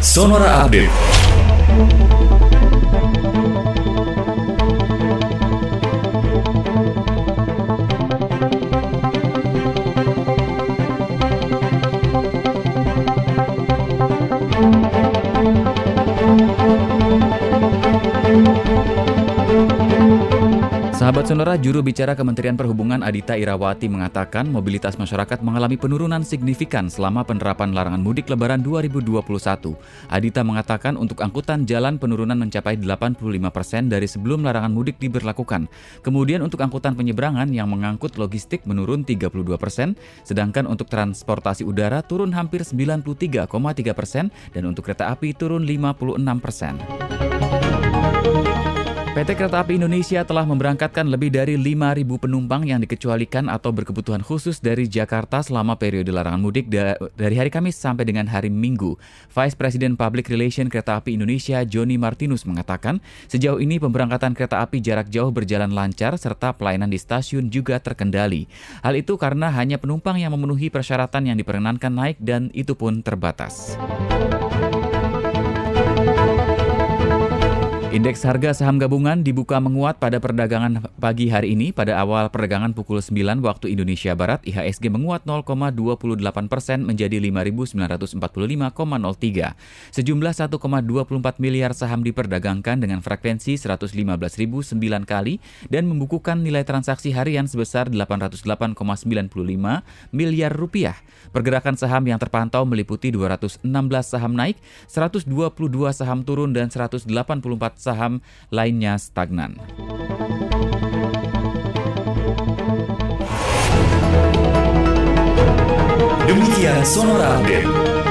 Sonora Update. Sahabat Sonora, juru bicara Kementerian Perhubungan Adita Irawati mengatakan mobilitas masyarakat mengalami penurunan signifikan selama penerapan larangan mudik lebaran 2021. Adita mengatakan untuk angkutan jalan penurunan mencapai 85% persen dari sebelum larangan mudik diberlakukan. Kemudian untuk angkutan penyeberangan yang mengangkut logistik menurun 32%, persen, sedangkan untuk transportasi udara turun hampir 93,3% persen dan untuk kereta api turun 56%. PT Kereta Api Indonesia telah memberangkatkan lebih dari 5.000 penumpang yang dikecualikan atau berkebutuhan khusus dari Jakarta selama periode larangan mudik da dari hari Kamis sampai dengan hari Minggu. Vice President Public Relation Kereta Api Indonesia Joni Martinus mengatakan, sejauh ini pemberangkatan kereta api jarak jauh berjalan lancar serta pelayanan di stasiun juga terkendali. Hal itu karena hanya penumpang yang memenuhi persyaratan yang diperkenankan naik dan itu pun terbatas. Indeks harga saham gabungan dibuka menguat pada perdagangan pagi hari ini. Pada awal perdagangan pukul 9 waktu Indonesia Barat, IHSG menguat 0,28 persen menjadi 5.945,03. Sejumlah 1,24 miliar saham diperdagangkan dengan frekuensi 115.009 kali dan membukukan nilai transaksi harian sebesar 808,95 miliar rupiah. Pergerakan saham yang terpantau meliputi 216 saham naik, 122 saham turun, dan 184 saham lainnya stagnan. Demikian Sonora Update.